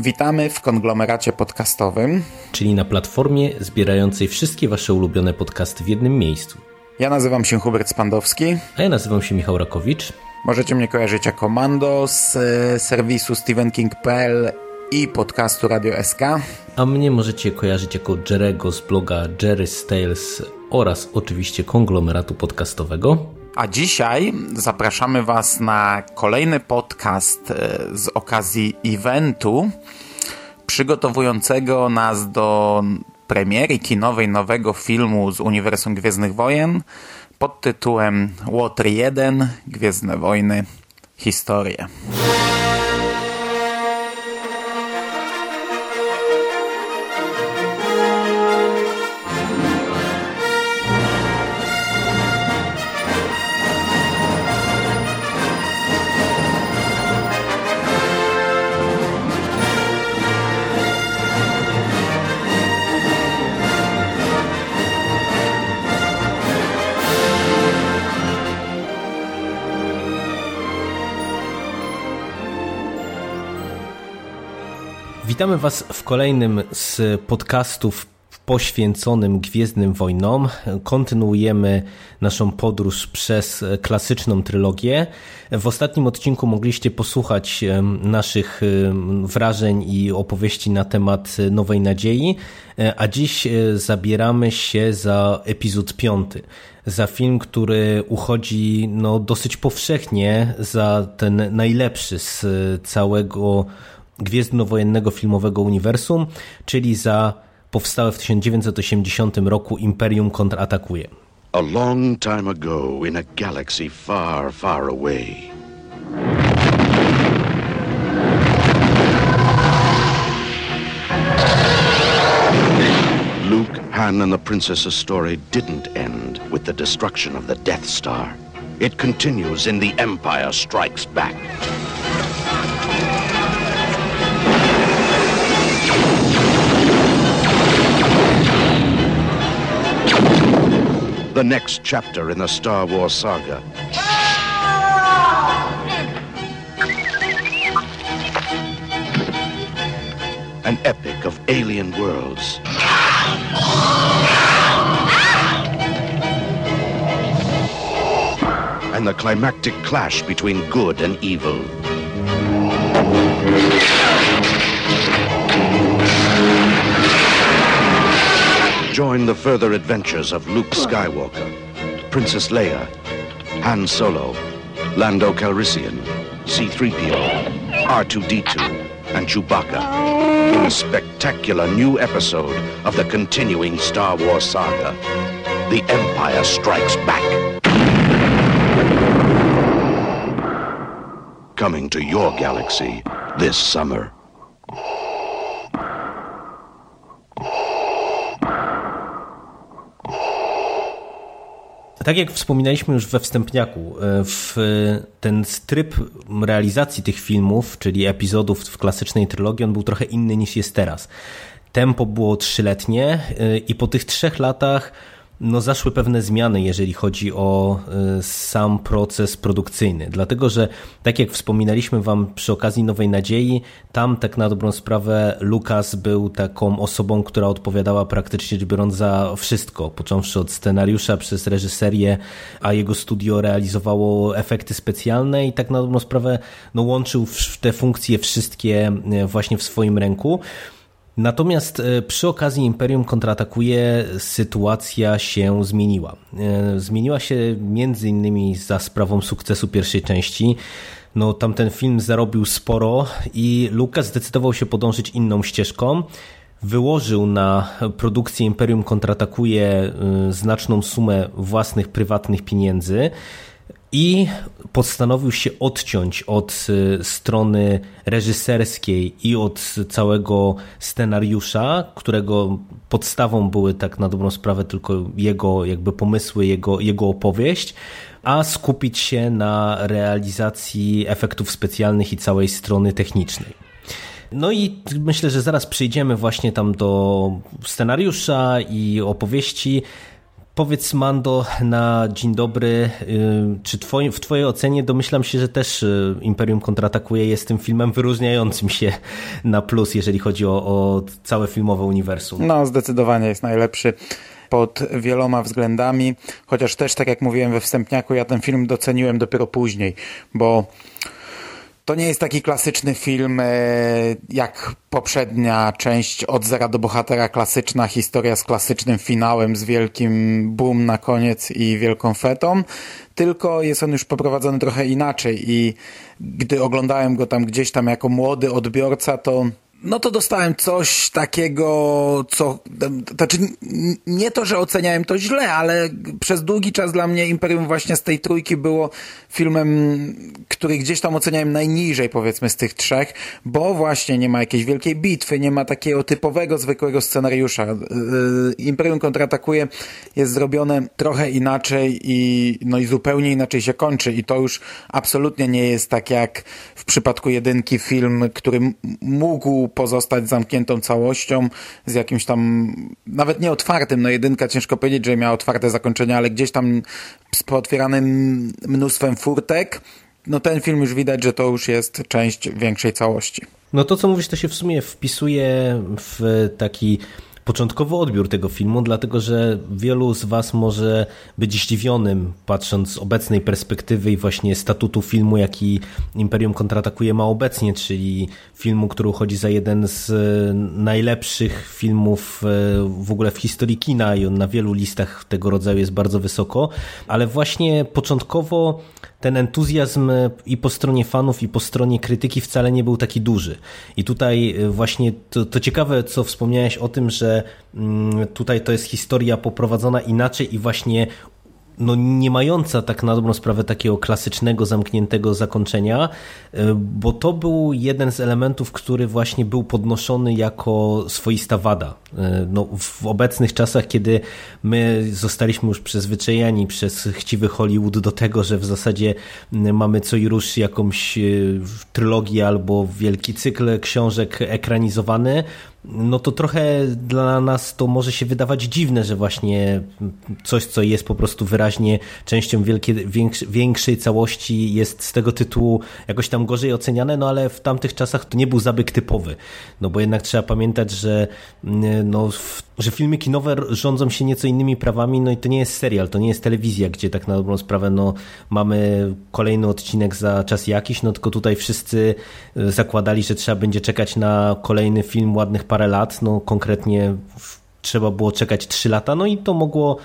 Witamy w konglomeracie podcastowym. Czyli na platformie zbierającej wszystkie wasze ulubione podcasty w jednym miejscu. Ja nazywam się Hubert Spandowski. A ja nazywam się Michał Rakowicz. Możecie mnie kojarzyć jako Mando z e, serwisu stevenking.pl i podcastu Radio SK. A mnie możecie kojarzyć jako Jerego z bloga Jerry's Tales oraz oczywiście konglomeratu podcastowego. A dzisiaj zapraszamy Was na kolejny podcast e, z okazji eventu przygotowującego nas do premiery kinowej nowego filmu z Uniwersum Gwiezdnych Wojen pod tytułem Łotr 1 Gwiezdne Wojny Historie. Witamy Was w kolejnym z podcastów poświęconym Gwiezdnym Wojnom. Kontynuujemy naszą podróż przez klasyczną trylogię. W ostatnim odcinku mogliście posłuchać naszych wrażeń i opowieści na temat Nowej Nadziei, E, a dziś e, zabieramy się za epizod piąty. Za film, który uchodzi no, dosyć powszechnie za ten najlepszy z całego gwiezdnowojennego filmowego uniwersum, czyli za powstałe w 1980 roku Imperium kontratakuje. A long time ago, in a galaxy far, far away. Luke, Han, and the Princess's story didn't end with the destruction of the Death Star. It continues in The Empire Strikes Back. The next chapter in the Star Wars saga. An epic of alien worlds. And the climactic clash between good and evil. Join the further adventures of Luke Skywalker, Princess Leia, Han Solo, Lando Calrissian, C-3PO, R2-D2, and Chewbacca in a spectacular new episode of the continuing Star Wars saga, The Empire Strikes Back. Coming to your galaxy this summer. Tak jak wspominaliśmy już we wstępniaku, e, w ten tryb realizacji tych filmów, czyli epizodów w klasycznej trylogii, on był trochę inny niż jest teraz. Tempo było trzyletnie e, i po tych trzech latach no, zaszły pewne zmiany, jeżeli chodzi o y, sam proces produkcyjny. Dlatego, że tak jak wspominaliśmy Wam przy okazji Nowej Nadziei, tam tak na dobrą sprawę Lukas był taką osobą, która odpowiadała praktycznie rzecz biorąc za wszystko, począwszy od scenariusza przez reżyserię, a jego studio realizowało efekty specjalne i tak na dobrą sprawę no, łączył te funkcje wszystkie y, właśnie w swoim ręku. Natomiast e, przy okazji Imperium kontratakuje sytuacja się zmieniła. E, zmieniła się między innymi za sprawą sukcesu pierwszej części. No, tamten film zarobił sporo i Lucas zdecydował się podążyć inną ścieżką. Wyłożył na produkcję Imperium kontratakuje e, znaczną sumę własnych prywatnych pieniędzy i postanowił się odciąć od y, strony reżyserskiej i od całego scenariusza, którego podstawą były tak na dobrą sprawę tylko jego jakby pomysły, jego, jego opowieść, a skupić się na realizacji efektów specjalnych i całej strony technicznej. No i myślę, że zaraz przejdziemy właśnie tam do scenariusza i opowieści. Powiedz Mando na dzień dobry, y, czy twoi, w twojej ocenie domyślam się, że też y, Imperium kontratakuje jest tym filmem wyróżniającym się na plus, jeżeli chodzi o, o całe filmowe uniwersum. No, zdecydowanie jest najlepszy pod wieloma względami, chociaż też, tak jak mówiłem we wstępniaku, ja ten film doceniłem dopiero później, bo to nie jest taki klasyczny film e, jak poprzednia część od zera do bohatera, klasyczna historia z klasycznym finałem, z wielkim boom na koniec i wielką fetą, tylko jest on już poprowadzony trochę inaczej i gdy oglądałem go tam gdzieś tam jako młody odbiorca, to no to dostałem coś takiego, co, znaczy nie to, że oceniałem to źle, ale przez długi czas dla mnie Imperium właśnie z tej trójki było filmem, który gdzieś tam oceniałem najniżej powiedzmy z tych trzech, bo właśnie nie ma jakiejś wielkiej bitwy, nie ma takiego typowego, zwykłego scenariusza. Y, Imperium kontratakuje jest zrobione trochę inaczej i, no i zupełnie inaczej się kończy i to już absolutnie nie jest tak jak w przypadku jedynki film, który mógł pozostać zamkniętą całością z jakimś tam, nawet nie otwartym, no jedynka ciężko powiedzieć, że miała otwarte zakończenie, ale gdzieś tam z pootwieranym mnóstwem furtek, no ten film już widać, że to już jest część większej całości. No to co mówisz, to się w sumie wpisuje w taki początkowy odbiór tego filmu, dlatego że wielu z Was może być zdziwionym, patrząc z obecnej perspektywy i właśnie statutu filmu, jaki Imperium kontratakuje ma obecnie, czyli filmu, który uchodzi za jeden z najlepszych filmów e, w ogóle w historii kina i on na wielu listach tego rodzaju jest bardzo wysoko, ale właśnie początkowo ten entuzjazm i po stronie fanów, i po stronie krytyki wcale nie był taki duży. I tutaj e, właśnie to, to ciekawe, co wspomniałeś o tym, że mm, tutaj to jest historia poprowadzona inaczej i właśnie no, nie mająca tak na dobrą sprawę takiego klasycznego, zamkniętego zakończenia, e, bo to był jeden z elementów, który właśnie był podnoszony jako swoista wada. E, no, w obecnych czasach, kiedy my zostaliśmy już przyzwyczajeni przez chciwy Hollywood do tego, że w zasadzie mamy co i rusz jakąś e, trylogię albo wielki cykl książek ekranizowany, no to trochę dla nas to może się wydawać dziwne, że właśnie coś, co jest po prostu wyraźnie częścią wielkie, większej całości jest z tego tytułu jakoś tam gorzej oceniane, no ale w tamtych czasach to nie był zabyk typowy, no bo jednak trzeba pamiętać, że, no, że filmy kinowe rządzą się nieco innymi prawami, no i to nie jest serial, to nie jest telewizja, gdzie tak na dobrą sprawę no, mamy kolejny odcinek za czas jakiś, no tylko tutaj wszyscy e, zakładali, że trzeba będzie czekać na kolejny film ładnych parę lat, no konkretnie trzeba było czekać 3 lata, no i to mogło,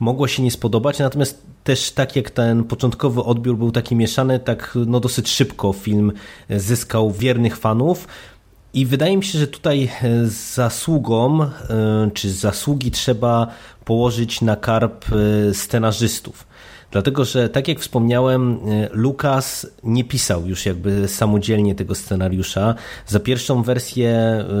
mogło się nie spodobać, natomiast też tak jak ten początkowy odbiór był taki mieszany, tak no dosyć szybko film zyskał wiernych fanów, i wydaje mi się, że tutaj zasługą, e, czy zasługi trzeba położyć na karp e, scenarzystów. Dlatego, że tak jak wspomniałem, e, Lucas nie pisał już jakby samodzielnie tego scenariusza. Za pierwszą wersję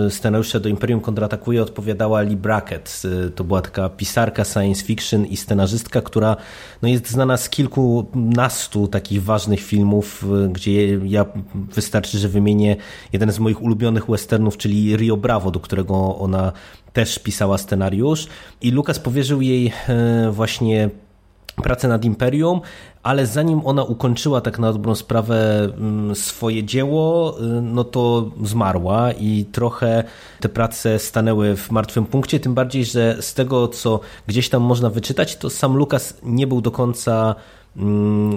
e, scenariusza do Imperium kontratakuje odpowiadała Lee Brackett. E, to była taka pisarka science fiction i scenarzystka, która no jest znana z kilkunastu takich ważnych filmów, gdzie ja wystarczy, że wymienię jeden z moich ulubionych westernów, czyli Rio Bravo, do którego ona też pisała scenariusz i Lucas powierzył jej właśnie pracę nad Imperium, ale zanim ona ukończyła tak na dobrą sprawę mm, swoje dzieło, y, no to zmarła i trochę te prace stanęły w martwym punkcie, tym bardziej, że z tego, co gdzieś tam można wyczytać, to sam Lukas nie był do końca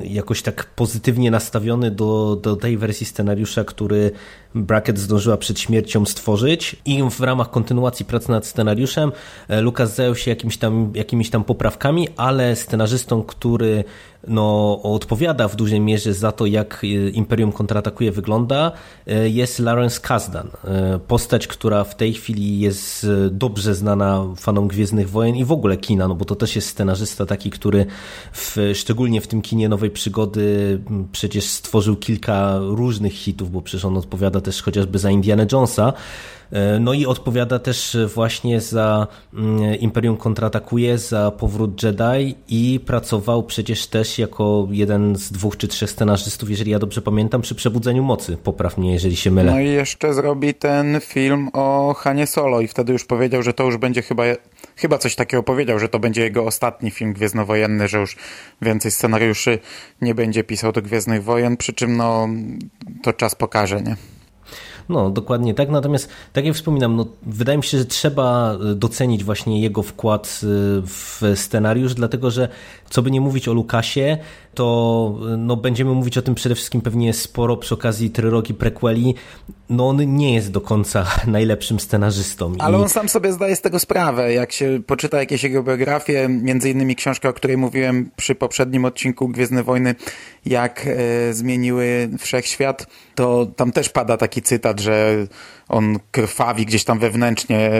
jakoś tak pozytywnie nastawiony do, do tej wersji scenariusza, który Bracket zdążyła przed śmiercią stworzyć i w ramach kontynuacji pracy nad scenariuszem e, Lucas zajął się jakimiś tam, jakimiś tam poprawkami, ale scenarzystą, który no, odpowiada w dużej mierze za to, jak e, Imperium kontratakuje wygląda, e, jest Lawrence Kasdan. Postać, która w tej chwili jest dobrze znana fanom Gwiezdnych Wojen i w ogóle kina, no bo to też jest scenarzysta taki, który w, szczególnie w tym kinie Nowej Przygody przecież stworzył kilka różnych hitów, bo przecież on odpowiada też chociażby za Indiana Jonesa. E, no i odpowiada też właśnie za mm, Imperium kontratakuje, za powrót Jedi i pracował przecież też jako jeden z dwóch czy trzech scenarzystów, jeżeli ja dobrze pamiętam, przy Przebudzeniu Mocy. Popraw mnie, jeżeli się mylę. No i jeszcze zrobi ten film o Hanie Solo i wtedy już powiedział, że to już będzie chyba, chyba coś takiego powiedział, że to będzie jego ostatni film gwiezdnowojenny, że już więcej scenariuszy nie będzie pisał do Gwiezdnych Wojen, przy czym no to czas pokaże, nie? No, dokładnie tak. Natomiast, tak jak wspominam, no, wydaje mi się, że trzeba e, docenić właśnie jego wkład e, w scenariusz, dlatego że co by nie mówić o Lukasie, to no, będziemy mówić o tym przede wszystkim pewnie sporo przy okazji trylogii prequeli. No on nie jest do końca najlepszym scenarzystą. Ale on sam sobie zdaje z tego sprawę. Jak się poczyta jakieś jego biografie, między innymi książkę, o której mówiłem przy poprzednim odcinku Gwiezdne Wojny, jak e, zmieniły wszechświat, to tam też pada taki cytat, że on krwawi gdzieś tam wewnętrznie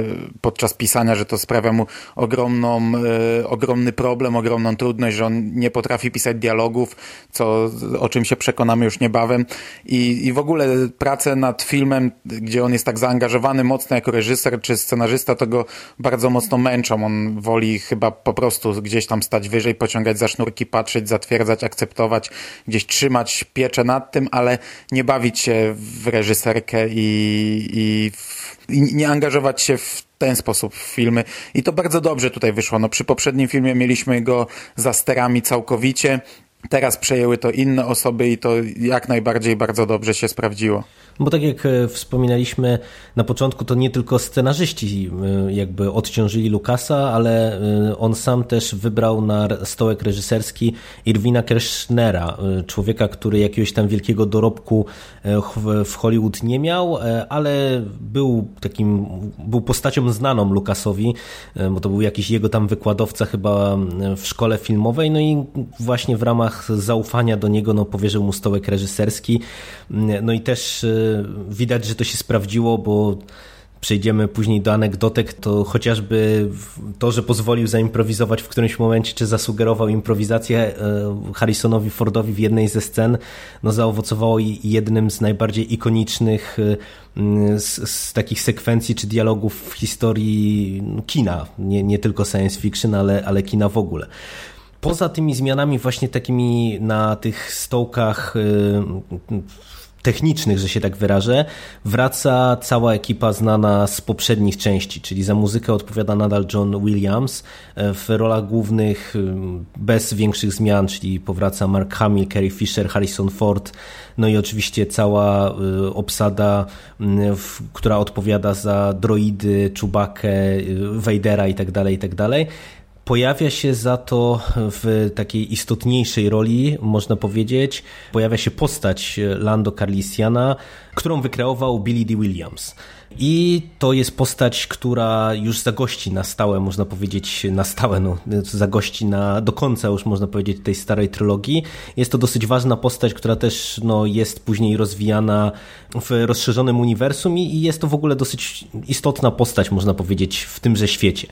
podczas pisania, że to sprawia mu ogromną, e, ogromny problem, ogromną trudność, że on nie potrafi pisać dialogów, co, o czym się przekonamy już niebawem. I, I w ogóle pracę nad filmem, gdzie on jest tak zaangażowany mocno jako reżyser czy scenarzysta, to go bardzo mocno męczą. On woli chyba po prostu gdzieś tam stać wyżej, pociągać za sznurki, patrzeć, zatwierdzać, akceptować, gdzieś trzymać pieczę nad tym, ale nie bawić się w reżyserkę i, i, i nie angażować się w ten sposób w filmy. I to bardzo dobrze tutaj wyszło. No, przy poprzednim filmie mieliśmy go za sterami całkowicie. Teraz przejęły to inne osoby i to jak najbardziej bardzo dobrze się sprawdziło. Bo tak jak e, wspominaliśmy na początku, to nie tylko scenarzyści e, jakby odciążyli Lukasa, ale e, on sam też wybrał na stołek reżyserski Irwina Kirchnera, człowieka, który jakiegoś tam wielkiego dorobku w Hollywood nie miał, ale był takim, był postacią znaną Lukasowi, bo to był jakiś jego tam wykładowca chyba w szkole filmowej, no i właśnie w ramach zaufania do niego no, powierzył mu stołek reżyserski, no i też widać, że to się sprawdziło, bo przejdziemy później do anegdotek, to chociażby to, że pozwolił zaimprowizować w którymś momencie, czy zasugerował improwizację e, Harrisonowi Fordowi w jednej ze scen, no zaowocowało jednym z najbardziej ikonicznych e, z, z takich sekwencji czy dialogów w historii kina, nie, nie tylko science fiction, ale, ale kina w ogóle. Poza tymi zmianami właśnie takimi na tych stołkach e, technicznych, że się tak wyrażę, wraca cała ekipa znana z poprzednich części, czyli za muzykę odpowiada nadal John Williams, e, w rolach głównych e, bez większych zmian, czyli powraca Mark Hamill, Carrie Fisher, Harrison Ford, no i oczywiście cała e, obsada, która odpowiada za droidy, Chewbacca, Vadera i tak Pojawia się za to w takiej istotniejszej roli, można powiedzieć, pojawia się postać Lando Carlisiana, którą wykreował Billy D. Williams. I to jest postać, która już zagości na stałe, można powiedzieć, na stałe, no, zagości na, do końca już można powiedzieć tej starej trylogii. Jest to dosyć ważna postać, która też no, jest później rozwijana w rozszerzonym uniwersum i, i jest to w ogóle dosyć istotna postać, można powiedzieć, w tymże świecie.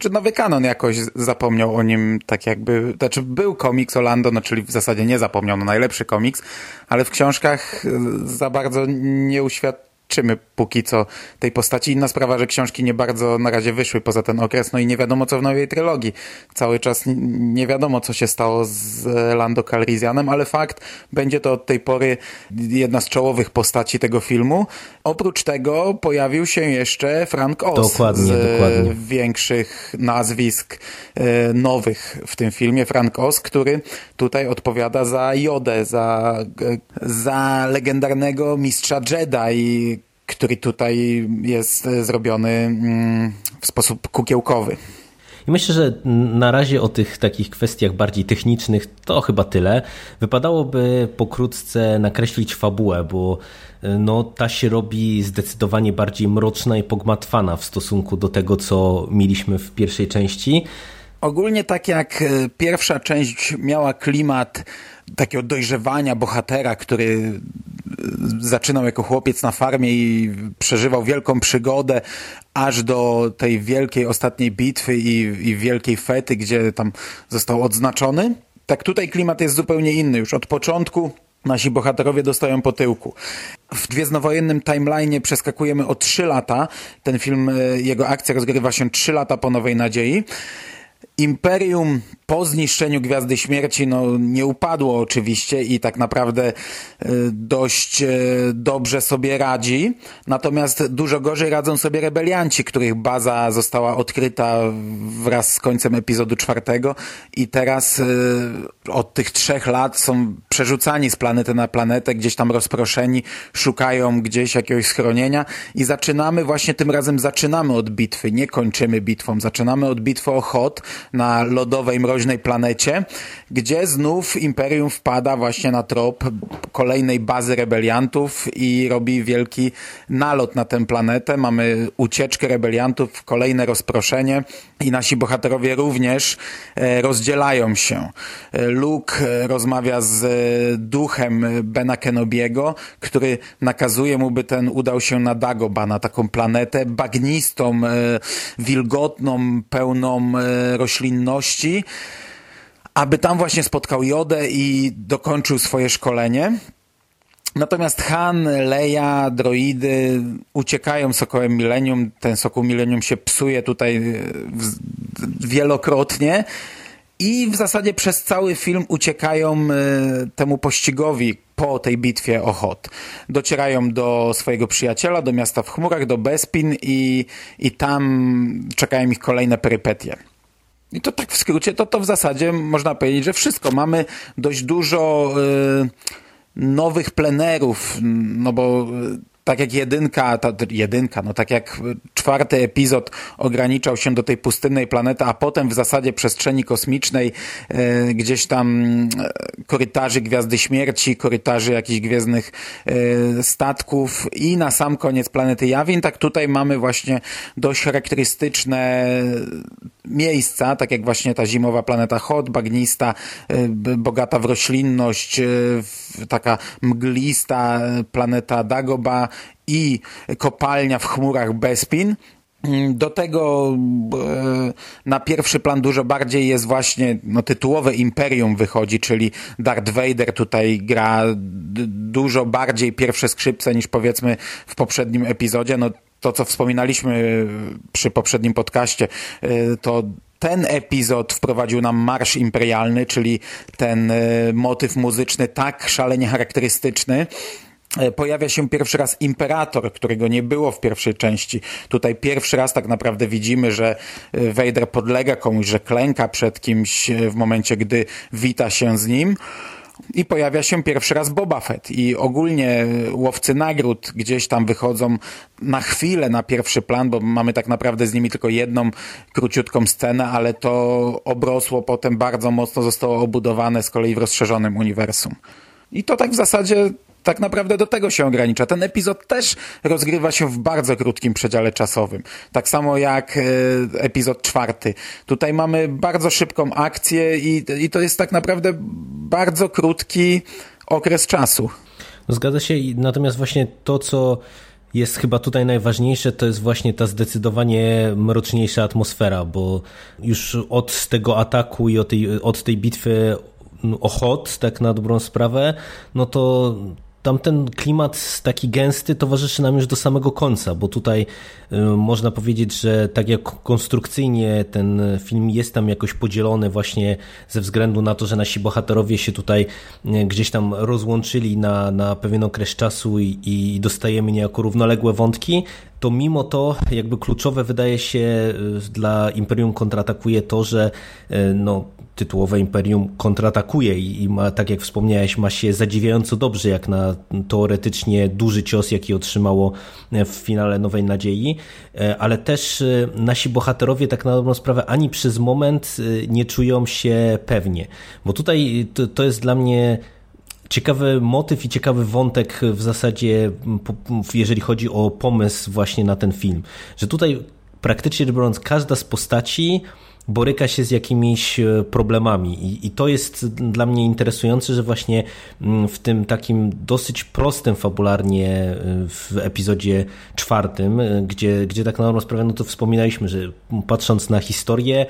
Czy nowy kanon jakoś zapomniał o nim tak jakby, znaczy był komiks Orlando, no czyli w zasadzie nie zapomniał, no najlepszy komiks, ale w książkach za bardzo nie uświadczył śledczymy póki co tej postaci. Inna sprawa, że książki nie bardzo na razie wyszły poza ten okres, no i nie wiadomo co w nowej trylogii. Cały czas nie wiadomo co się stało z Lando Calrissianem, ale fakt, będzie to od tej pory jedna z czołowych postaci tego filmu. Oprócz tego pojawił się jeszcze Frank Oz dokładnie, z dokładnie. większych nazwisk e, nowych w tym filmie. Frank Oz, który tutaj odpowiada za Jodę, za, e, za legendarnego mistrza Jedi, który tutaj jest e, zrobiony mm, w sposób kukiełkowy. I myślę, że na razie o tych takich kwestiach bardziej technicznych to chyba tyle. Wypadałoby pokrótce nakreślić fabułę, bo no, ta się robi zdecydowanie bardziej mroczna i pogmatwana w stosunku do tego, co mieliśmy w pierwszej części. Ogólnie tak jak pierwsza część miała klimat takiego dojrzewania bohatera, który zaczynał jako chłopiec na farmie i przeżywał wielką przygodę aż do tej wielkiej ostatniej bitwy i, i wielkiej fety, gdzie tam został odznaczony. Tak tutaj klimat jest zupełnie inny. Już od początku nasi bohaterowie dostają po tyłku. W gwiezdnowojennym timeline przeskakujemy o 3 lata. Ten film, jego akcja rozgrywa się 3 lata po Nowej Nadziei. Imperium po zniszczeniu Gwiazdy Śmierci no, nie upadło oczywiście i tak naprawdę e, dość e, dobrze sobie radzi. Natomiast dużo gorzej radzą sobie rebelianci, których baza została odkryta wraz z końcem epizodu czwartego i teraz e, od tych trzech lat są przerzucani z planety na planetę, gdzieś tam rozproszeni, szukają gdzieś jakiegoś schronienia i zaczynamy, właśnie tym razem zaczynamy od bitwy, nie kończymy bitwą, zaczynamy od bitwy o Hot na lodowej, mroźnej planecie, gdzie znów Imperium wpada właśnie na trop kolejnej bazy rebeliantów i robi wielki nalot na tę planetę. Mamy ucieczkę rebeliantów, kolejne rozproszenie i nasi bohaterowie również rozdzielają się. Luke rozmawia z duchem Bena Kenobiego, który nakazuje mu, by ten udał się na Dagoba, na taką planetę bagnistą, wilgotną, pełną roślinności, aby tam właśnie spotkał Jodę i dokończył swoje szkolenie. Natomiast Han, Leia, droidy uciekają sokołem Millennium. Ten sokół Millennium się psuje tutaj wielokrotnie i w zasadzie przez cały film uciekają temu pościgowi po tej bitwie o Hot. Docierają do swojego przyjaciela, do miasta w chmurach, do Bespin i, i tam czekają ich kolejne perypetie. I to tak w skrócie, to, to w zasadzie można powiedzieć, że wszystko. Mamy dość dużo y, nowych plenerów, no bo tak jak jedynka, ta, jedynka, no tak jak czwarty epizod ograniczał się do tej pustynnej planety, a potem w zasadzie przestrzeni kosmicznej, e, gdzieś tam korytarzy Gwiazdy Śmierci, korytarzy jakichś gwiezdnych e, statków i na sam koniec planety Jawin, tak tutaj mamy właśnie dość charakterystyczne miejsca, tak jak właśnie ta zimowa planeta Hot, bagnista, e, bogata w roślinność, e, taka mglista planeta Dagoba i kopalnia w chmurach Bespin. Do tego e, na pierwszy plan dużo bardziej jest właśnie no, tytułowe Imperium wychodzi, czyli Darth Vader tutaj gra dużo bardziej pierwsze skrzypce niż powiedzmy w poprzednim epizodzie. No, to, co wspominaliśmy przy poprzednim podcaście, to ten epizod wprowadził nam marsz imperialny, czyli ten motyw muzyczny tak szalenie charakterystyczny, pojawia się pierwszy raz imperator, którego nie było w pierwszej części. Tutaj pierwszy raz tak naprawdę widzimy, że Vader podlega komuś, że klęka przed kimś w momencie, gdy wita się z nim. I pojawia się pierwszy raz Boba Fett i ogólnie łowcy nagród gdzieś tam wychodzą na chwilę na pierwszy plan, bo mamy tak naprawdę z nimi tylko jedną króciutką scenę, ale to obrosło potem bardzo mocno, zostało obudowane z kolei w rozszerzonym uniwersum. I to tak w zasadzie tak naprawdę do tego się ogranicza. Ten epizod też rozgrywa się w bardzo krótkim przedziale czasowym. Tak samo jak e, epizod czwarty. Tutaj mamy bardzo szybką akcję i, i to jest tak naprawdę bardzo krótki okres czasu. No zgadza się, natomiast właśnie to, co jest chyba tutaj najważniejsze, to jest właśnie ta zdecydowanie mroczniejsza atmosfera, bo już od tego ataku i od tej, od tej bitwy o Hot, tak na dobrą sprawę, no to tamten klimat taki gęsty towarzyszy nam już do samego końca, bo tutaj y, można powiedzieć, że tak jak konstrukcyjnie ten film jest tam jakoś podzielony właśnie ze względu na to, że nasi bohaterowie się tutaj y, gdzieś tam rozłączyli na, na pewien okres czasu i, i dostajemy niejako równoległe wątki, to mimo to jakby kluczowe wydaje się y, dla Imperium kontratakuje to, że no, tytułowe Imperium kontratakuje i ma, tak jak wspomniałeś, ma się zadziwiająco dobrze jak na teoretycznie duży cios, jaki otrzymało w finale Nowej Nadziei, e, ale też e, nasi bohaterowie tak na dobrą sprawę ani przez moment e, nie czują się pewnie, bo tutaj to, to jest dla mnie ciekawy motyw i ciekawy wątek w zasadzie, jeżeli chodzi o pomysł właśnie na ten film, że tutaj praktycznie biorąc każda z postaci boryka się z jakimiś e, problemami. I, I, to jest dla mnie interesujące, że właśnie mm, w tym takim dosyć prostym fabularnie e, w epizodzie czwartym, e, gdzie, gdzie tak na dobrą sprawę, no to wspominaliśmy, że patrząc na historię,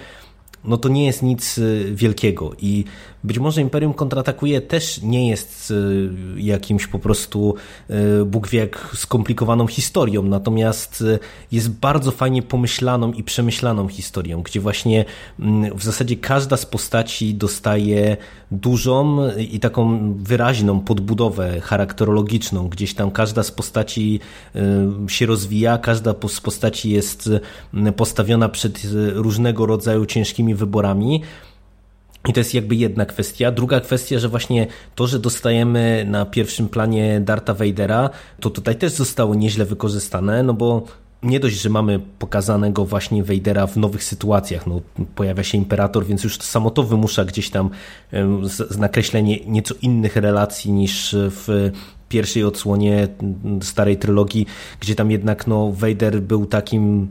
no to nie jest nic wielkiego i być może Imperium kontratakuje też nie jest y, jakimś po prostu y, Bóg wie jak skomplikowaną historią, natomiast y, jest bardzo fajnie pomyślaną i przemyślaną historią, gdzie właśnie mm, w zasadzie każda z postaci dostaje dużą i taką wyraźną podbudowę charakterologiczną. Gdzieś tam każda z postaci się rozwija, każda z postaci jest postawiona przed różnego rodzaju ciężkimi wyborami. I to jest jakby jedna kwestia. Druga kwestia, że właśnie to, że dostajemy na pierwszym planie Darta Vadera, to tutaj też zostało nieźle wykorzystane, no bo nie dość, że mamy pokazanego właśnie Vadera w nowych sytuacjach, no, pojawia się imperator, więc już samo to wymusza gdzieś tam nakreślenie nieco innych relacji niż w pierwszej odsłonie starej trylogii, gdzie tam jednak no, Vader był takim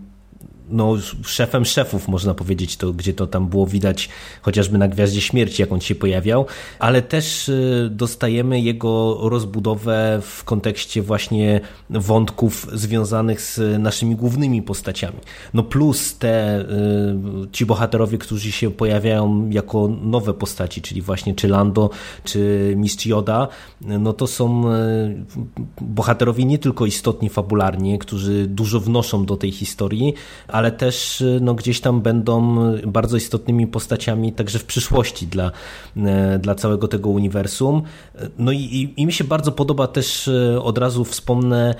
no, szefem szefów, można powiedzieć, to, gdzie to tam było widać chociażby na Gwiaździe Śmierci, jak on się pojawiał, ale też y, dostajemy jego rozbudowę w kontekście właśnie wątków związanych z naszymi głównymi postaciami. No plus te y, ci bohaterowie, którzy się pojawiają jako nowe postaci, czyli właśnie czy Lando, czy Mistrz Yoda, no to są y, bohaterowie nie tylko istotni fabularnie, którzy dużo wnoszą do tej historii, ale też y, no, gdzieś tam będą bardzo istotnymi postaciami także w przyszłości dla, y, dla całego tego uniwersum. No i, i, i mi się bardzo podoba też, y, od razu wspomnę,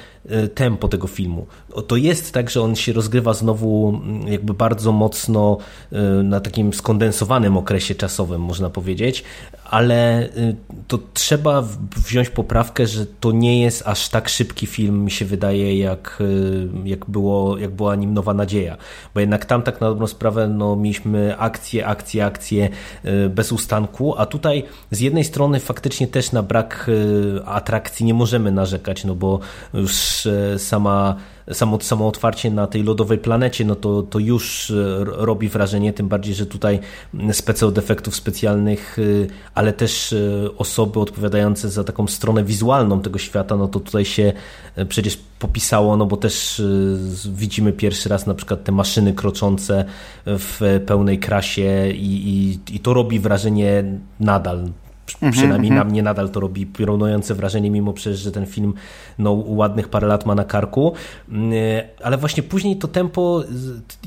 tempo tego filmu. To jest tak, że on się rozgrywa znowu mm, jakby bardzo mocno na takim skondensowanym okresie czasowym, można powiedzieć, ale to trzeba wziąć poprawkę, że to nie jest aż tak szybki film, mi się wydaje, jak, jak, było, jak była nim Nowa Nadzieja bo jednak tam tak na dobrą sprawę no, mieliśmy akcje, akcje, akcje y, bez ustanku, a tutaj z jednej strony faktycznie też na brak y, atrakcji nie możemy narzekać, no bo już y, sama samo, samo otwarcie na tej lodowej planecie, no to, to już e, robi wrażenie, tym bardziej, że tutaj specjal defektów specjalnych, e, ale też e, osoby odpowiadające za taką stronę wizualną tego świata, no to tutaj się przecież popisało, no bo też widzimy pierwszy raz na przykład te maszyny kroczące w pełnej krasie i, i, i to robi wrażenie nadal. Mhm, przynajmniej mm -hmm. na mnie nadal to robi piorunujące wrażenie, mimo przecież, że ten film no, ładnych parę lat ma na karku. Mm, ale właśnie później to tempo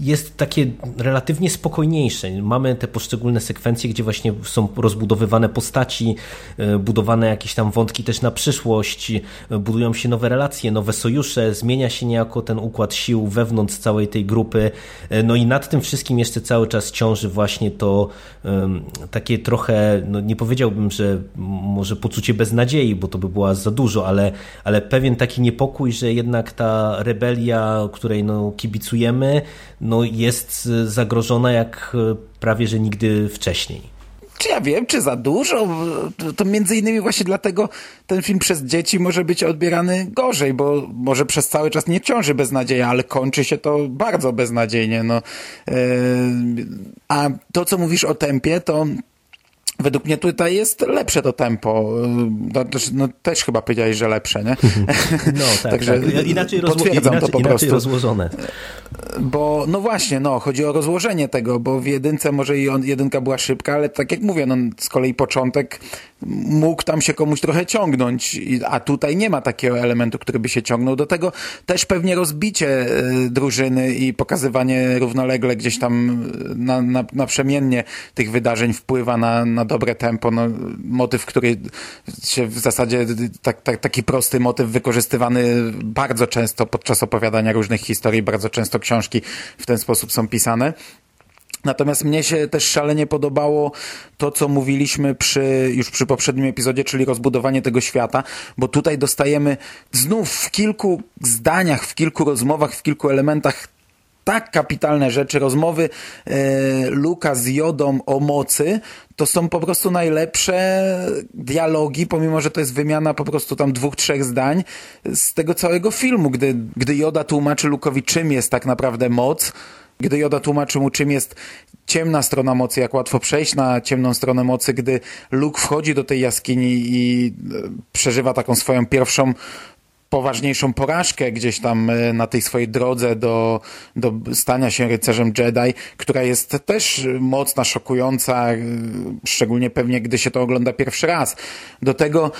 jest takie relatywnie spokojniejsze. Mamy te poszczególne sekwencje, gdzie właśnie są rozbudowywane postaci, e, budowane jakieś tam wątki też na przyszłość, e, budują się nowe relacje, nowe sojusze, zmienia się niejako ten układ sił wewnątrz całej tej grupy. E, no i nad tym wszystkim jeszcze cały czas ciąży właśnie to um, takie trochę, no nie powiedziałbym, że może poczucie beznadziei, bo to by była za dużo, ale, ale pewien taki niepokój, że jednak ta rebelia, której no, kibicujemy, no, jest zagrożona jak prawie, że nigdy wcześniej czy ja wiem, czy za dużo, to między innymi właśnie dlatego ten film przez dzieci może być odbierany gorzej, bo może przez cały czas nie ciąży beznadzieja, ale kończy się to bardzo beznadziejnie. No. Yy, a to, co mówisz o tempie, to Według mnie tutaj jest lepsze to tempo. No, no, też chyba powiedziałeś, że lepsze, nie? No tak, Także tak. Inaczej, rozło inaczej, to po inaczej rozłożone. Bo no właśnie, no, chodzi o rozłożenie tego, bo w jedynce może i on, jedynka była szybka, ale tak jak mówię, no, z kolei początek mógł tam się komuś trochę ciągnąć, a tutaj nie ma takiego elementu, który by się ciągnął. Do tego też pewnie rozbicie y, drużyny i pokazywanie równolegle gdzieś tam na, na, naprzemiennie tych wydarzeń wpływa na, na dobre tempo. No, motyw, który się w zasadzie, tak, tak, taki prosty motyw wykorzystywany bardzo często podczas opowiadania różnych historii, bardzo często książki w ten sposób są pisane. Natomiast mnie się też szalenie podobało to, co mówiliśmy przy, już przy poprzednim epizodzie, czyli rozbudowanie tego świata, bo tutaj dostajemy znów w kilku zdaniach, w kilku rozmowach, w kilku elementach tak kapitalne rzeczy, rozmowy e, Luka z Jodą o mocy, to są po prostu najlepsze dialogi, pomimo, że to jest wymiana po prostu tam dwóch, trzech zdań z tego całego filmu, gdy, gdy Joda tłumaczy Lukowi, czym jest tak naprawdę moc, gdy Joda tłumaczy mu, czym jest ciemna strona mocy, jak łatwo przejść na ciemną stronę mocy, gdy Luke wchodzi do tej jaskini i e, przeżywa taką swoją pierwszą poważniejszą porażkę gdzieś tam e, na tej swojej drodze do, do stania się rycerzem Jedi, która jest też mocna, szokująca, e, szczególnie pewnie gdy się to ogląda pierwszy raz. Do tego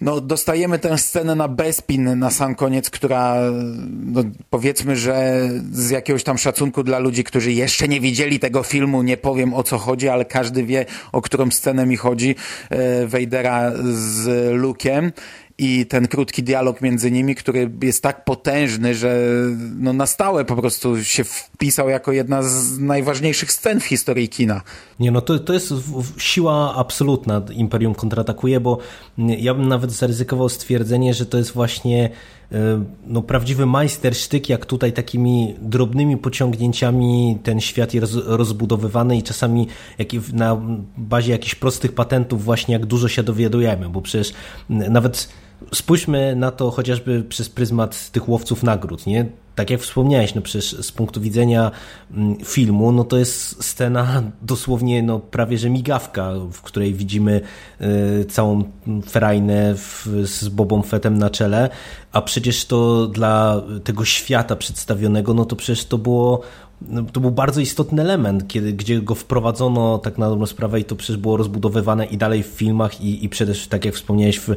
no, dostajemy tę scenę na Bespin na sam koniec, która no, powiedzmy, że z jakiegoś tam szacunku dla ludzi, którzy jeszcze nie widzieli tego filmu, nie powiem o co chodzi, ale każdy wie, o którą scenę mi chodzi, e, Wejdera z Luke'em i ten krótki dialog między nimi, który jest tak potężny, że no na stałe po prostu się wpisał jako jedna z najważniejszych scen w historii kina. Nie, no to, to jest siła absolutna Imperium kontratakuje, bo ja bym nawet zaryzykował stwierdzenie, że to jest właśnie e, no, prawdziwy majstersztyk, jak tutaj takimi drobnymi pociągnięciami ten świat jest rozbudowywany i czasami na bazie jakichś prostych patentów właśnie jak dużo się dowiadujemy, bo przecież nawet spójrzmy na to chociażby przez pryzmat tych łowców nagród, nie? Tak jak wspomniałeś, no przecież z punktu widzenia mm, filmu, no to jest scena dosłownie no prawie że migawka, w której widzimy y, całą ferajnę z Bobą Fettem na czele, a przecież to dla tego świata przedstawionego, no to przecież to było to był bardzo istotny element, kiedy, gdzie go wprowadzono tak na dobrą sprawę i to przecież było rozbudowywane i dalej w filmach i, i przede wszystkim, tak jak wspomniałeś, w,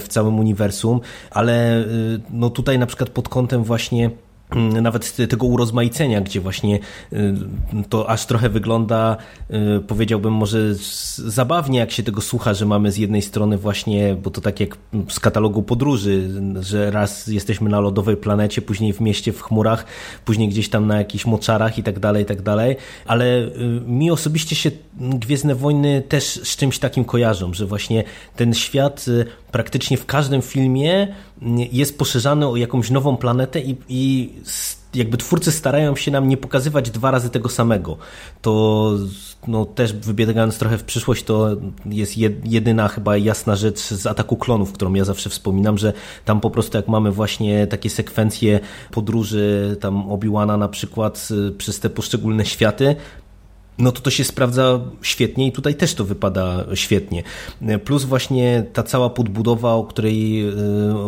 w całym uniwersum, ale y, no tutaj na przykład pod kątem właśnie nawet tego urozmaicenia, gdzie właśnie y, to aż trochę wygląda, y, powiedziałbym może zabawnie, jak się tego słucha, że mamy z jednej strony właśnie, bo to tak jak z katalogu podróży, że raz jesteśmy na lodowej planecie, później w mieście w chmurach, później gdzieś tam na jakichś moczarach i tak dalej, i tak dalej, ale y, mi osobiście się Gwiezdne Wojny też z czymś takim kojarzą, że właśnie ten świat praktycznie w każdym filmie jest poszerzany o jakąś nową planetę i, i jakby twórcy starają się nam nie pokazywać dwa razy tego samego. To no, też wybiegając trochę w przyszłość, to jest jedyna chyba jasna rzecz z Ataku Klonów, którą ja zawsze wspominam, że tam po prostu jak mamy właśnie takie sekwencje podróży tam Obi-Wana na przykład y, przez te poszczególne światy, no to to się sprawdza świetnie i tutaj też to wypada świetnie. Plus właśnie ta cała podbudowa, o której y,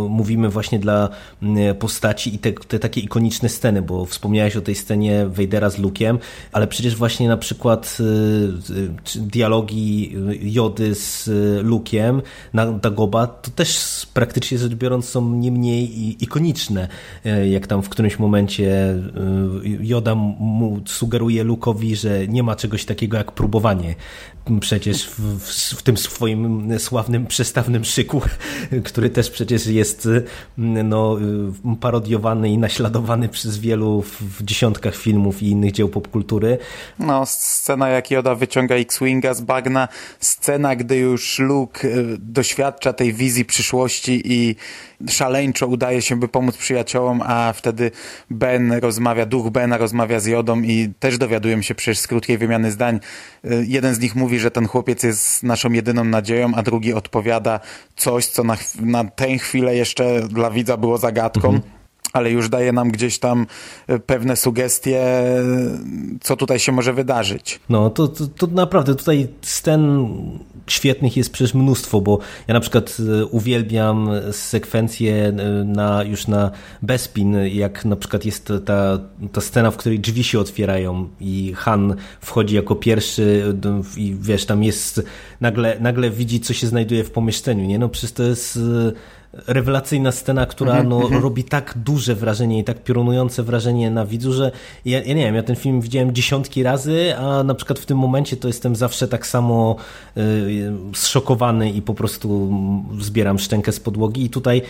mówimy właśnie dla y, postaci i te, te, takie ikoniczne sceny, bo wspomniałeś o tej scenie Vadera z Luke'em, ale przecież właśnie na przykład y, dialogi Jody z Luke'em na Dagoba to też praktycznie rzecz biorąc są nie mniej ikoniczne, jak tam w którymś momencie Joda mu sugeruje Luke'owi, że nie ma czegoś takiego jak próbowanie. Przecież w, w, tym swoim sławnym przestawnym szyku, który też przecież jest no, parodiowany i naśladowany przez wielu w dziesiątkach filmów i innych dzieł popkultury. No, scena jak Joda wyciąga X-Winga z bagna, scena, gdy już Luke y, doświadcza tej wizji przyszłości i szaleńczo udaje się, by pomóc przyjaciołom, a wtedy Ben rozmawia, duch Bena rozmawia z Jodą i też dowiadujemy się przecież z krótkiej wymiany zdań. Y, jeden z nich mówi, że ten chłopiec jest naszą jedyną nadzieją, a drugi odpowiada coś, co na, na tę chwilę jeszcze dla widza było zagadką. Mhm ale już daje nam gdzieś tam e, pewne sugestie, co tutaj się może wydarzyć. No, to, to, to naprawdę tutaj scen świetnych jest przecież mnóstwo, bo ja na przykład e, uwielbiam sekwencję e, na, już na Bespin, jak na przykład jest ta, ta scena, w której drzwi się otwierają i Han wchodzi jako pierwszy i wiesz, tam jest nagle, nagle widzi, co się znajduje w pomieszczeniu, nie? No przecież to jest rewelacyjna scena, która mhm, no, mhm. robi tak duże wrażenie i tak piorunujące wrażenie na widzu, że ja, ja, nie wiem, ja ten film widziałem dziesiątki razy, a na przykład w tym momencie to jestem zawsze tak samo y, zszokowany i po prostu zbieram szczękę z podłogi i tutaj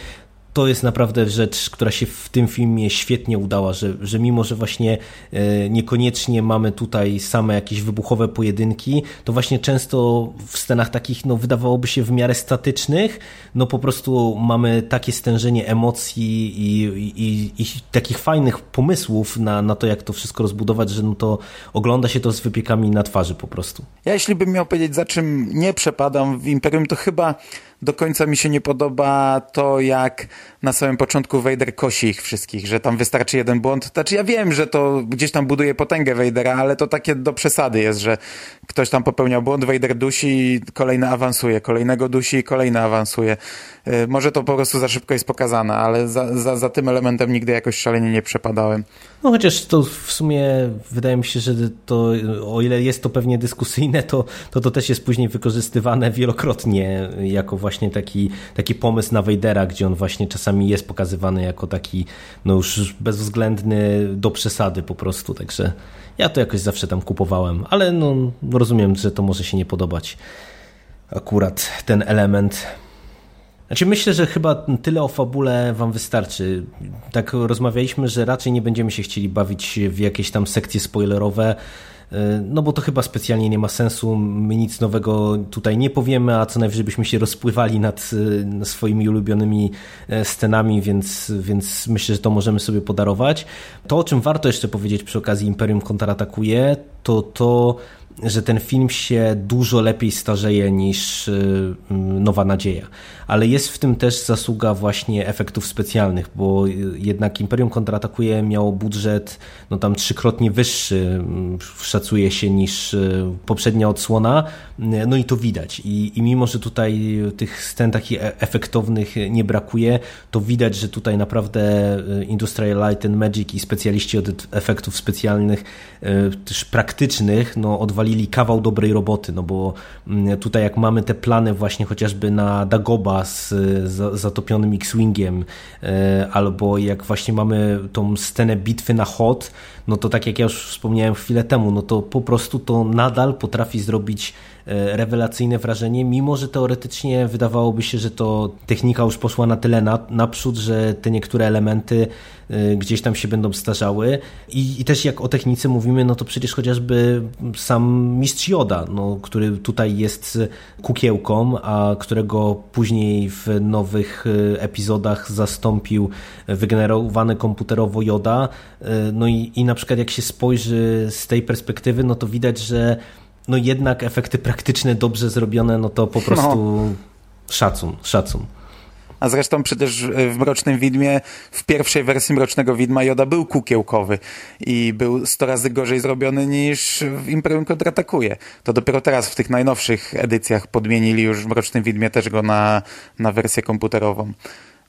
to jest naprawdę rzecz, która się w tym filmie świetnie udała, że, że mimo, że właśnie e, niekoniecznie mamy tutaj same jakieś wybuchowe pojedynki, to właśnie często w scenach takich, no wydawałoby się w miarę statycznych, no po prostu mamy takie stężenie emocji i, i, i takich fajnych pomysłów na, na to, jak to wszystko rozbudować, że no to ogląda się to z wypiekami na twarzy po prostu. Ja jeśli bym miał powiedzieć, za czym nie przepadam w Imperium, to chyba do końca mi się nie podoba to, jak na samym początku Vader kosi ich wszystkich, że tam wystarczy jeden błąd. Znaczy ja wiem, że to gdzieś tam buduje potęgę Vadera, ale to takie do przesady jest, że ktoś tam popełniał błąd, Vader dusi, kolejny awansuje, kolejnego dusi, kolejny awansuje. Y, może to po prostu za szybko jest pokazane, ale za, za, za tym elementem nigdy jakoś szalenie nie przepadałem. No chociaż to w sumie wydaje mi się, że to o ile jest to pewnie dyskusyjne, to to, to też jest później wykorzystywane wielokrotnie jako właśnie taki, taki pomysł na Vadera, gdzie on właśnie czasami jest pokazywany jako taki no już bezwzględny do przesady po prostu, także ja to jakoś zawsze tam kupowałem, ale no rozumiem, że to może się nie podobać akurat ten element znaczy myślę, że chyba tyle o fabule wam wystarczy. Tak rozmawialiśmy, że raczej nie będziemy się chcieli bawić w jakieś tam sekcje spoilerowe, no bo to chyba specjalnie nie ma sensu. My nic nowego tutaj nie powiemy, a co najwyżej byśmy się rozpływali nad swoimi ulubionymi e, scenami, więc, więc myślę, że to możemy sobie podarować. To, o czym warto jeszcze powiedzieć przy okazji Imperium kontratakuje, to to że ten film się dużo lepiej starzeje niż y, Nowa Nadzieja. Ale jest w tym też zasługa właśnie efektów specjalnych, bo jednak Imperium kontratakuje miało budżet no tam trzykrotnie wyższy, szacuje się, niż y, poprzednia odsłona. No i to widać. I, i mimo, że tutaj tych scen takich e, efektownych nie brakuje, to widać, że tutaj naprawdę y, Industrial Light and Magic i specjaliści od efektów specjalnych, też praktycznych, no odwalili odwalili kawał dobrej roboty, no bo mm, tutaj jak mamy te plany właśnie chociażby na Dagoba z, zatopionym X-Wingiem, e, albo jak właśnie mamy tą scenę bitwy na Hot, no to tak jak ja już wspomniałem chwilę temu, no to po prostu to nadal potrafi zrobić E, rewelacyjne wrażenie, mimo że teoretycznie wydawałoby się, że to technika już poszła na tyle na, naprzód, że te niektóre elementy e, gdzieś tam się będą starzały. I, I, też jak o technice mówimy, no to przecież chociażby sam mistrz Joda, no, który tutaj jest kukiełką, a którego później w nowych e, epizodach zastąpił wygenerowany komputerowo Joda. No i, i na przykład jak się spojrzy z tej perspektywy, no to widać, że no jednak efekty praktyczne dobrze zrobione, no to po prostu no. szacun, szacun. A zresztą przecież w Mrocznym Widmie, w pierwszej wersji Mrocznego Widma Joda był kukiełkowy i był 100 razy gorzej zrobiony niż w Imperium Kontratakuje. To dopiero teraz w tych najnowszych edycjach podmienili już w Mrocznym Widmie też go na, na wersję komputerową.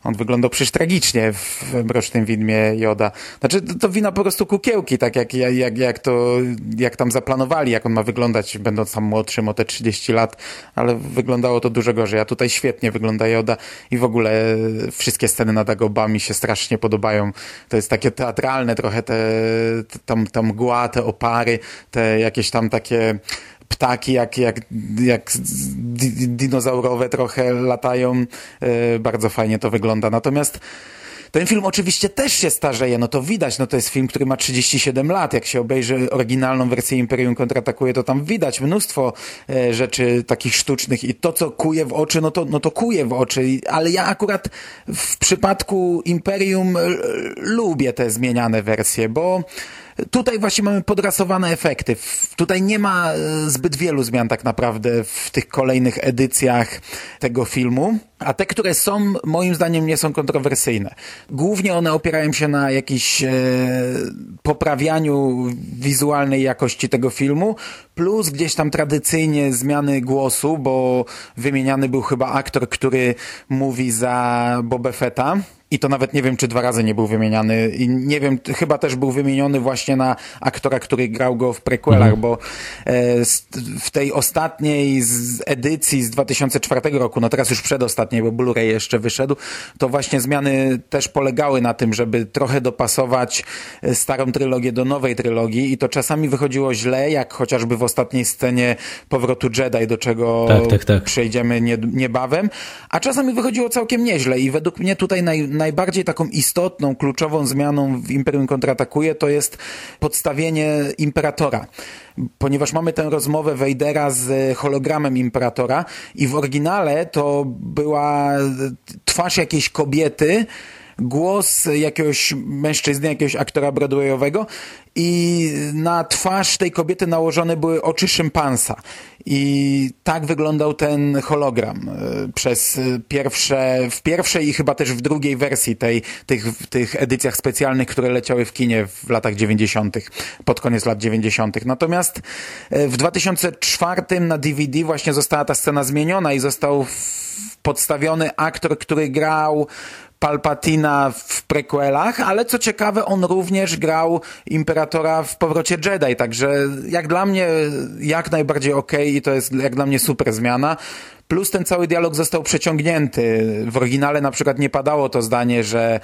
On wyglądał przecież tragicznie w Mrocznym Widmie Joda. Znaczy, to, to wina po prostu kukiełki, tak jak, jak, jak to, jak tam zaplanowali, jak on ma wyglądać, będąc tam młodszym o te 30 lat, ale wyglądało to dużo gorzej. A tutaj świetnie wygląda Joda i w ogóle wszystkie sceny na Dagobah mi się strasznie podobają. To jest takie teatralne trochę, te, tam, tam mgła, te opary, te jakieś tam takie ptaki jak, jak, jak dinozaurowe trochę latają. E, bardzo fajnie to wygląda. Natomiast ten film oczywiście też się starzeje, no to widać, no to jest film, który ma 37 lat. Jak się obejrzy oryginalną wersję Imperium kontratakuje, to tam widać mnóstwo e, rzeczy takich sztucznych i to, co kuje w oczy, no to, no to kuje w oczy. Ale ja akurat w przypadku Imperium lubię te zmieniane wersje, bo tutaj właśnie mamy podrasowane efekty. Tutaj nie ma e, zbyt wielu zmian tak naprawdę w tych kolejnych edycjach tego filmu. A te, które są, moim zdaniem nie są kontrowersyjne. Głównie one opierają się na jakiś e, poprawianiu wizualnej jakości tego filmu, plus gdzieś tam tradycyjnie zmiany głosu, bo wymieniany był chyba aktor, który mówi za Boba Fetta i to nawet nie wiem, czy dwa razy nie był wymieniany. I nie wiem, chyba też był wymieniony właśnie na aktora, który grał go w prequelach, mhm. bo e, w tej ostatniej z edycji z 2004 roku, no teraz już przedostatniej, bo Blu-ray jeszcze wyszedł, to właśnie zmiany też polegały na tym, żeby trochę dopasować e, starą trylogię do nowej trylogii i to czasami wychodziło źle, jak chociażby w ostatniej scenie powrotu Jedi, do czego tak, tak, tak. przejdziemy nie, niebawem, a czasami wychodziło całkiem nieźle i według mnie tutaj naj, najbardziej taką istotną, kluczową zmianą w Imperium kontratakuje to jest podstawienie Imperatora. Ponieważ mamy tę rozmowę Wejdera z hologramem Imperatora i w oryginale to była twarz jakiejś kobiety, głos jakiegoś mężczyzny, jakiegoś aktora broadwayowego i na twarz tej kobiety nałożone były oczy szympansa. I tak wyglądał ten hologram e, przez pierwsze, w pierwszej i chyba też w drugiej wersji tej, tych, tych edycjach specjalnych, które leciały w kinie w latach 90., pod koniec lat 90. Natomiast e, w 2004 na DVD właśnie została ta scena zmieniona i został podstawiony aktor, który grał Palpatina w prequelach, ale co ciekawe, on również grał Imperatora w Powrocie Jedi, także jak dla mnie jak najbardziej okej okay i to jest jak dla mnie super zmiana. Plus ten cały dialog został przeciągnięty. W oryginale na przykład nie padało to zdanie, że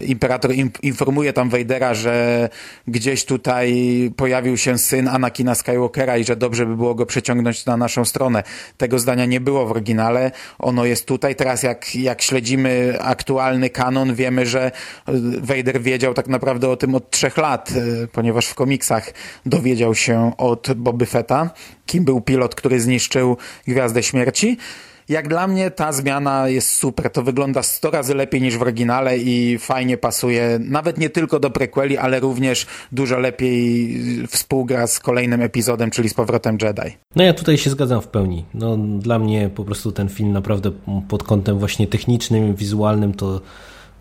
imperator informuje tam Vadera, że gdzieś tutaj pojawił się syn Anakina Skywalkera i że dobrze by było go przeciągnąć na naszą stronę. Tego zdania nie było w oryginale. Ono jest tutaj. Teraz jak, jak śledzimy kanon, wiemy, że Vader wiedział tak naprawdę o tym od trzech lat, e, ponieważ w komiksach dowiedział się od Boby Fetta, kim był pilot, który zniszczył Gwiazdę Śmierci. Jak dla mnie ta zmiana jest super. To wygląda 100 razy lepiej niż w oryginale i fajnie pasuje nawet nie tylko do prequeli, ale również dużo lepiej współgra z kolejnym epizodem, czyli z powrotem Jedi. No ja tutaj się zgadzam w pełni. No, dla mnie po prostu ten film naprawdę pod kątem właśnie technicznym, wizualnym to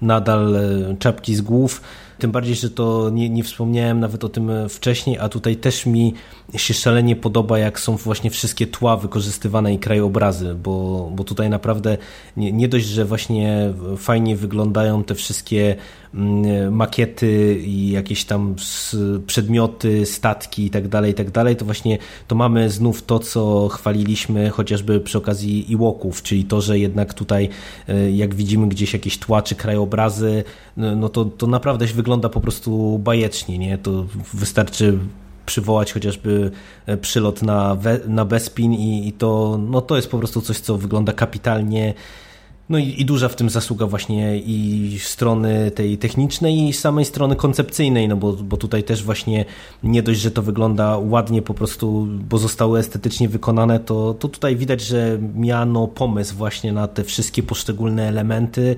nadal e, czapki z głów. Tym bardziej, że to nie, nie wspomniałem nawet o tym wcześniej, a tutaj też mi się szalenie podoba, jak są właśnie wszystkie tła wykorzystywane i krajobrazy, bo, bo tutaj naprawdę nie, nie dość, że właśnie fajnie wyglądają te wszystkie mm, makiety i jakieś tam przedmioty, statki i tak dalej, i tak dalej, to właśnie to mamy znów to, co chwaliliśmy chociażby przy okazji Iłoków, czyli to, że jednak tutaj e, jak widzimy gdzieś jakieś tła czy krajobrazy, no to, to naprawdę wygląda po prostu bajecznie, nie? To wystarczy przywołać chociażby e, przylot na, na Bespin i, i to, no to jest po prostu coś, co wygląda kapitalnie. No i, i, duża w tym zasługa właśnie i strony tej technicznej i samej strony koncepcyjnej, no bo, bo tutaj też właśnie nie dość, że to wygląda ładnie po prostu, bo zostały estetycznie wykonane, to, to tutaj widać, że miano pomysł właśnie na te wszystkie poszczególne elementy,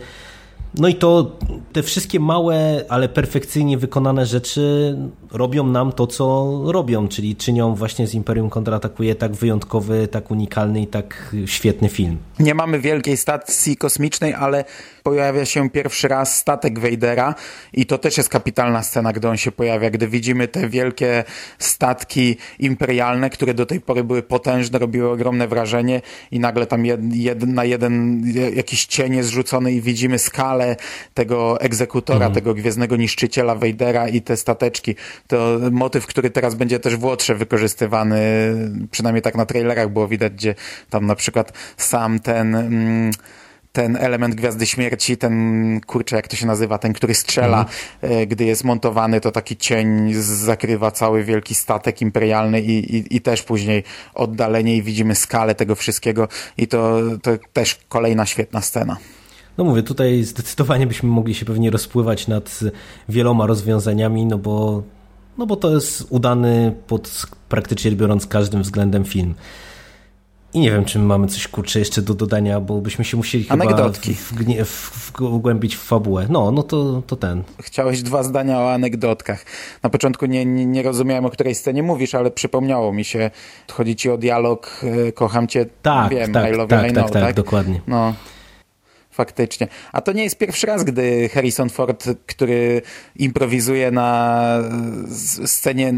no i to te wszystkie małe, ale perfekcyjnie wykonane rzeczy robią nam to, co robią, czyli czynią właśnie z Imperium Kontratakuje tak wyjątkowy, tak unikalny i tak świetny film. Nie mamy wielkiej stacji kosmicznej, ale pojawia się pierwszy raz statek Vadera i to też jest kapitalna scena, gdy on się pojawia, gdy widzimy te wielkie statki imperialne, które do tej pory były potężne, robiły ogromne wrażenie i nagle tam jed, jed, na jeden jakiś cień jest rzucony i widzimy skalę tego egzekutora, mhm. tego gwiezdnego niszczyciela Vadera i te stateczki. To motyw, który teraz będzie też w Łotrze wykorzystywany, przynajmniej tak na trailerach było widać, gdzie tam na przykład sam ten... Mm, ten element Gwiazdy Śmierci, ten kurczę, jak to się nazywa, ten, który strzela, mhm. gdy jest montowany, to taki cień zakrywa cały wielki statek imperialny i, i, i też później oddalenie i widzimy skalę tego wszystkiego i to, to też kolejna świetna scena. No mówię, tutaj zdecydowanie byśmy mogli się pewnie rozpływać nad wieloma rozwiązaniami, no bo, no bo to jest udany pod praktycznie biorąc każdym względem film. I nie wiem, czy my mamy coś kurcze jeszcze do dodania, bo byśmy się musieli Anegdotki. chyba w, w, w, wgłębić w fabułę. No, no to, to ten. Chciałeś dwa zdania o anegdotkach. Na początku nie, nie, nie rozumiałem, o której scenie mówisz, ale przypomniało mi się. Chodzi ci o dialog e, Kocham cię, Tak, wiem, tak, I love tak, you, tak, know, tak, dokładnie. No. Faktycznie. A to nie jest pierwszy raz, gdy Harrison Ford, który improwizuje na scenie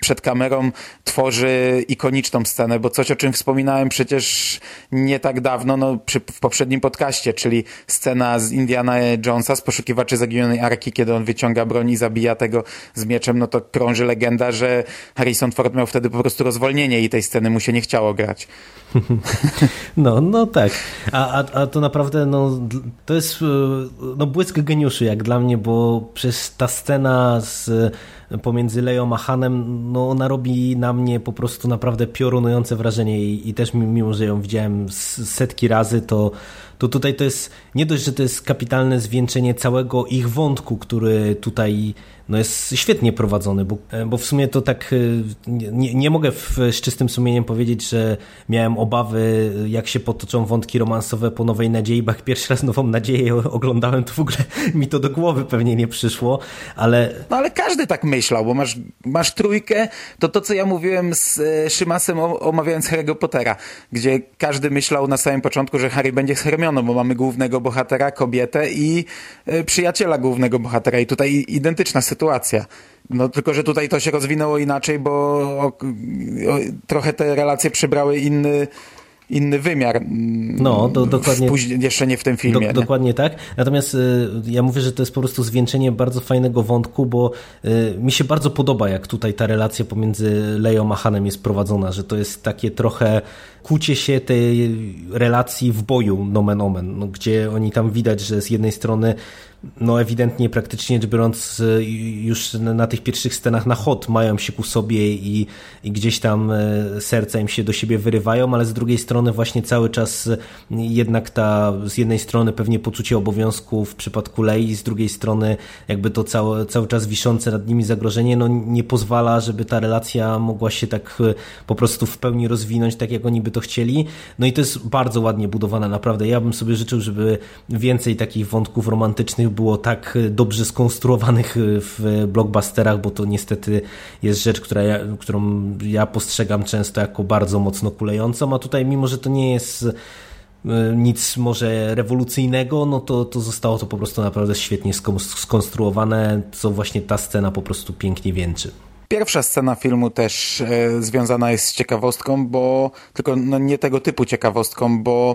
przed kamerą, tworzy ikoniczną scenę, bo coś, o czym wspominałem przecież nie tak dawno, no, przy, w poprzednim podcaście, czyli scena z Indiana Jonesa, z poszukiwaczy zaginionej Arki, kiedy on wyciąga broń i zabija tego z mieczem, no to krąży legenda, że Harrison Ford miał wtedy po prostu rozwolnienie i tej sceny mu się nie chciało grać. No, no tak. A, a, a to naprawdę, no, to jest e, no, błysk geniuszy jak dla mnie, bo przez ta scena z, pomiędzy Leją a Hanem, no ona robi na mnie po prostu naprawdę piorunujące wrażenie i, i też mi- mimo, że ją widziałem setki razy, to, to tutaj to jest nie dość, że to jest kapitalne zwieńczenie całego ich wątku, który tutaj no jest świetnie prowadzony, bo, bo w sumie to tak e, nie, nie mogę w, z czystym sumieniem powiedzieć, że miałem obawy, jak się potoczą wątki romansowe po Nowej Nadziei, bo jak pierwszy raz Nową Nadzieję oglądałem, to w ogóle mi to do głowy pewnie nie przyszło, ale No ale każdy tak myślał, bo masz, masz trójkę, to to co ja mówiłem z e, Szymasem omawiając Harry'ego Pottera, gdzie każdy myślał na samym początku, że Harry będzie z Hermioną, bo mamy głównego bohatera, kobietę i e, przyjaciela głównego bohatera i tutaj identyczna sytuacja. No tylko, że tutaj to się rozwinęło inaczej, bo o, o, trochę te relacje przybrały inny inny wymiar. No, do- dokładnie- później, jeszcze nie w tym filmie. Do, nie? dokładnie tak. Natomiast y, ja mówię, że to jest po prostu zwieńczenie bardzo fajnego wątku, bo y, mi się bardzo podoba, jak tutaj ta relacja pomiędzy Leją a Hanem jest prowadzona, że to jest takie trochę kłucie się tej relacji w boju, nomen omen, no, gdzie oni tam widać, że z jednej strony no ewidentnie praktycznie biorąc y, już na tych pierwszych scenach na hot mają się ku sobie i, i gdzieś tam y, serca im się do siebie wyrywają, ale z drugiej strony właśnie cały czas y, jednak ta z jednej strony pewnie poczucie obowiązku w przypadku Lei, z drugiej strony jakby to cały, cały czas wiszące nad nimi zagrożenie no nie pozwala, żeby ta relacja mogła się tak y, po prostu w pełni rozwinąć, tak jak oni by to chcieli. No i to jest bardzo ładnie budowane, naprawdę. Ja bym sobie życzył, żeby więcej takich wątków romantycznych było tak dobrze skonstruowanych w blockbusterach, bo to niestety jest rzecz, która ja, którą ja postrzegam często jako bardzo mocno kulejącą, a tutaj mimo, że to nie jest y, nic może rewolucyjnego, no to, to zostało to po prostu naprawdę świetnie skon- skonstruowane, co właśnie ta scena po prostu pięknie wieńczy. Pierwsza scena filmu też e, związana jest z ciekawostką, bo tylko no, nie tego typu ciekawostką, bo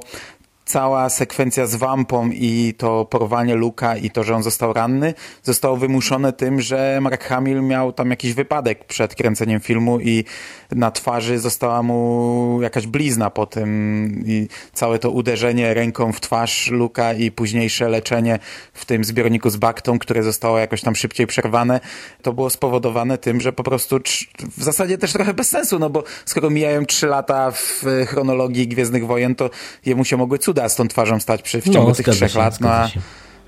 cała sekwencja z wampą i to porwanie Luka i to, że on został ranny, zostało wymuszone tym, że Mark Hamill miał tam jakiś wypadek przed kręceniem filmu i na twarzy została mu jakaś blizna po tym i całe to uderzenie ręką w twarz Luka i późniejsze leczenie w tym zbiorniku z baktą, które zostało jakoś tam szybciej przerwane, to było spowodowane tym, że po prostu w zasadzie też trochę bez sensu, no bo skoro mijają trzy lata w chronologii Gwiezdnych Wojen, to jemu się mogły cuda z tą twarzą stać przy, w No, ciągu tych zgadza trzech się, lat, no a,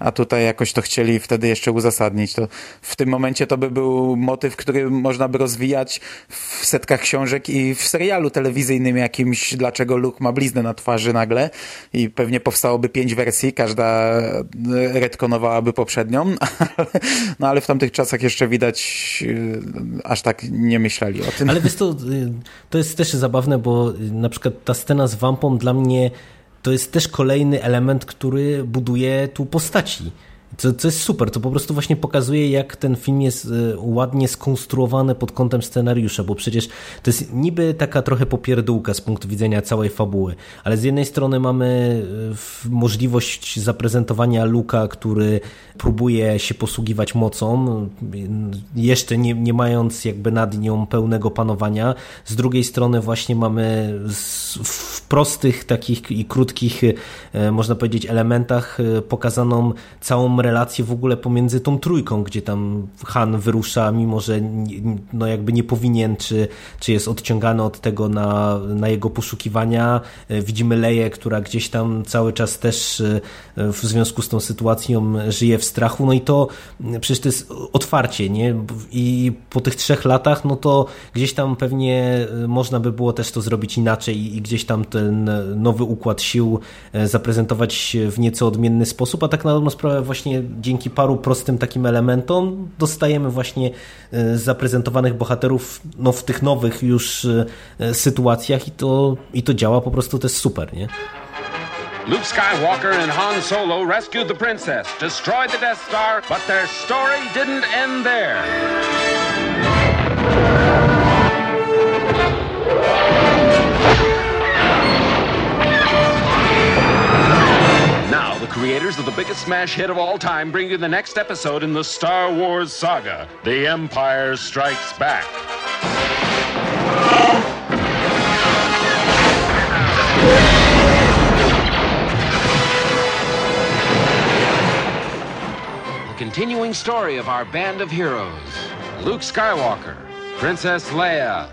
a tutaj jakoś to chcieli wtedy jeszcze uzasadnić. To w tym momencie to by był motyw, który można by rozwijać w setkach książek i w serialu telewizyjnym jakimś, dlaczego Luke ma bliznę na twarzy nagle i pewnie powstałoby pięć wersji, każda e, retkonowałaby poprzednią, no ale w tamtych czasach jeszcze widać e, aż tak nie myśleli o tym. Ale wiesz to, to jest też zabawne, bo na przykład ta scena z wampą dla mnie to jest też kolejny element, który buduje tu postaci. Co, co jest super, to po prostu właśnie pokazuje, jak ten film jest e, ładnie skonstruowany pod kątem scenariusza, bo przecież to jest niby taka trochę popierdółka z punktu widzenia całej fabuły, ale z jednej strony mamy w- możliwość zaprezentowania Luka, który próbuje się posługiwać mocą, jeszcze nie, nie mając jakby nad nią pełnego panowania. Z drugiej strony właśnie mamy w prostych takich i krótkich, e, można powiedzieć, elementach e, pokazaną całą relację w ogóle pomiędzy tą trójką, gdzie tam Han wyrusza, mimo że no jakby nie powinien, czy, czy jest odciągany od tego na, na jego poszukiwania. E, Widzimy Leję, która gdzieś tam cały czas też w związku z tą sytuacją żyje w strachu, no i to przecież to jest otwarcie, nie? I po tych trzech latach, no to gdzieś tam pewnie można by było też to zrobić inaczej i gdzieś tam te ten nowy układ sił e, zaprezentować w nieco odmienny sposób, a tak na dobrą sprawę właśnie dzięki paru prostym takim elementom dostajemy właśnie e, zaprezentowanych bohaterów no, w tych nowych już e, sytuacjach i to, i to działa po prostu, to jest super, nie? Luke Skywalker and Han Solo rescued the princess, destroyed the Death Star, but their story didn't end there. Creators of the biggest smash hit of all time bring you the next episode in the Star Wars saga The Empire Strikes Back. The continuing story of our band of heroes Luke Skywalker, Princess Leia,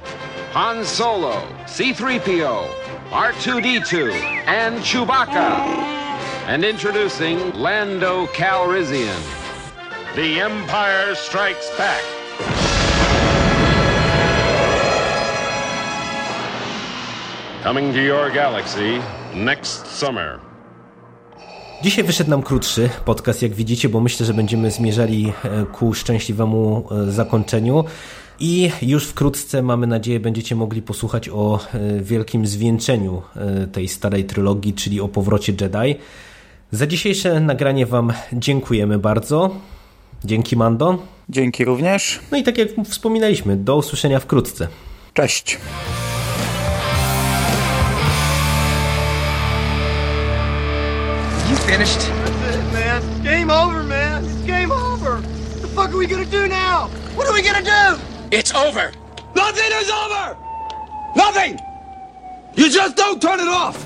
Han Solo, C3PO, R2D2, and Chewbacca. And introducing Lando Calrissian. The Empire Strikes Back. Coming to your galaxy next summer. Dzisiaj wyszedł nam krótszy podcast, jak widzicie, bo myślę, że będziemy zmierzali e, ku szczęśliwemu e, zakończeniu. I już wkrótce, mamy nadzieję, będziecie mogli posłuchać o e, wielkim zwieńczeniu tej starej trylogii, czyli o powrocie Jedi. Za dzisiejsze nagranie Wam dziękujemy bardzo. Dzięki, Mando. Dzięki również. No i tak jak wspominaliśmy, do usłyszenia wkrótce. Cześć. You finished? That's it, man. Game over, man. It's game over. What the fuck are we gonna do now? What are we gonna do? It's over. Nothing is over! Nothing! You just don't turn it off!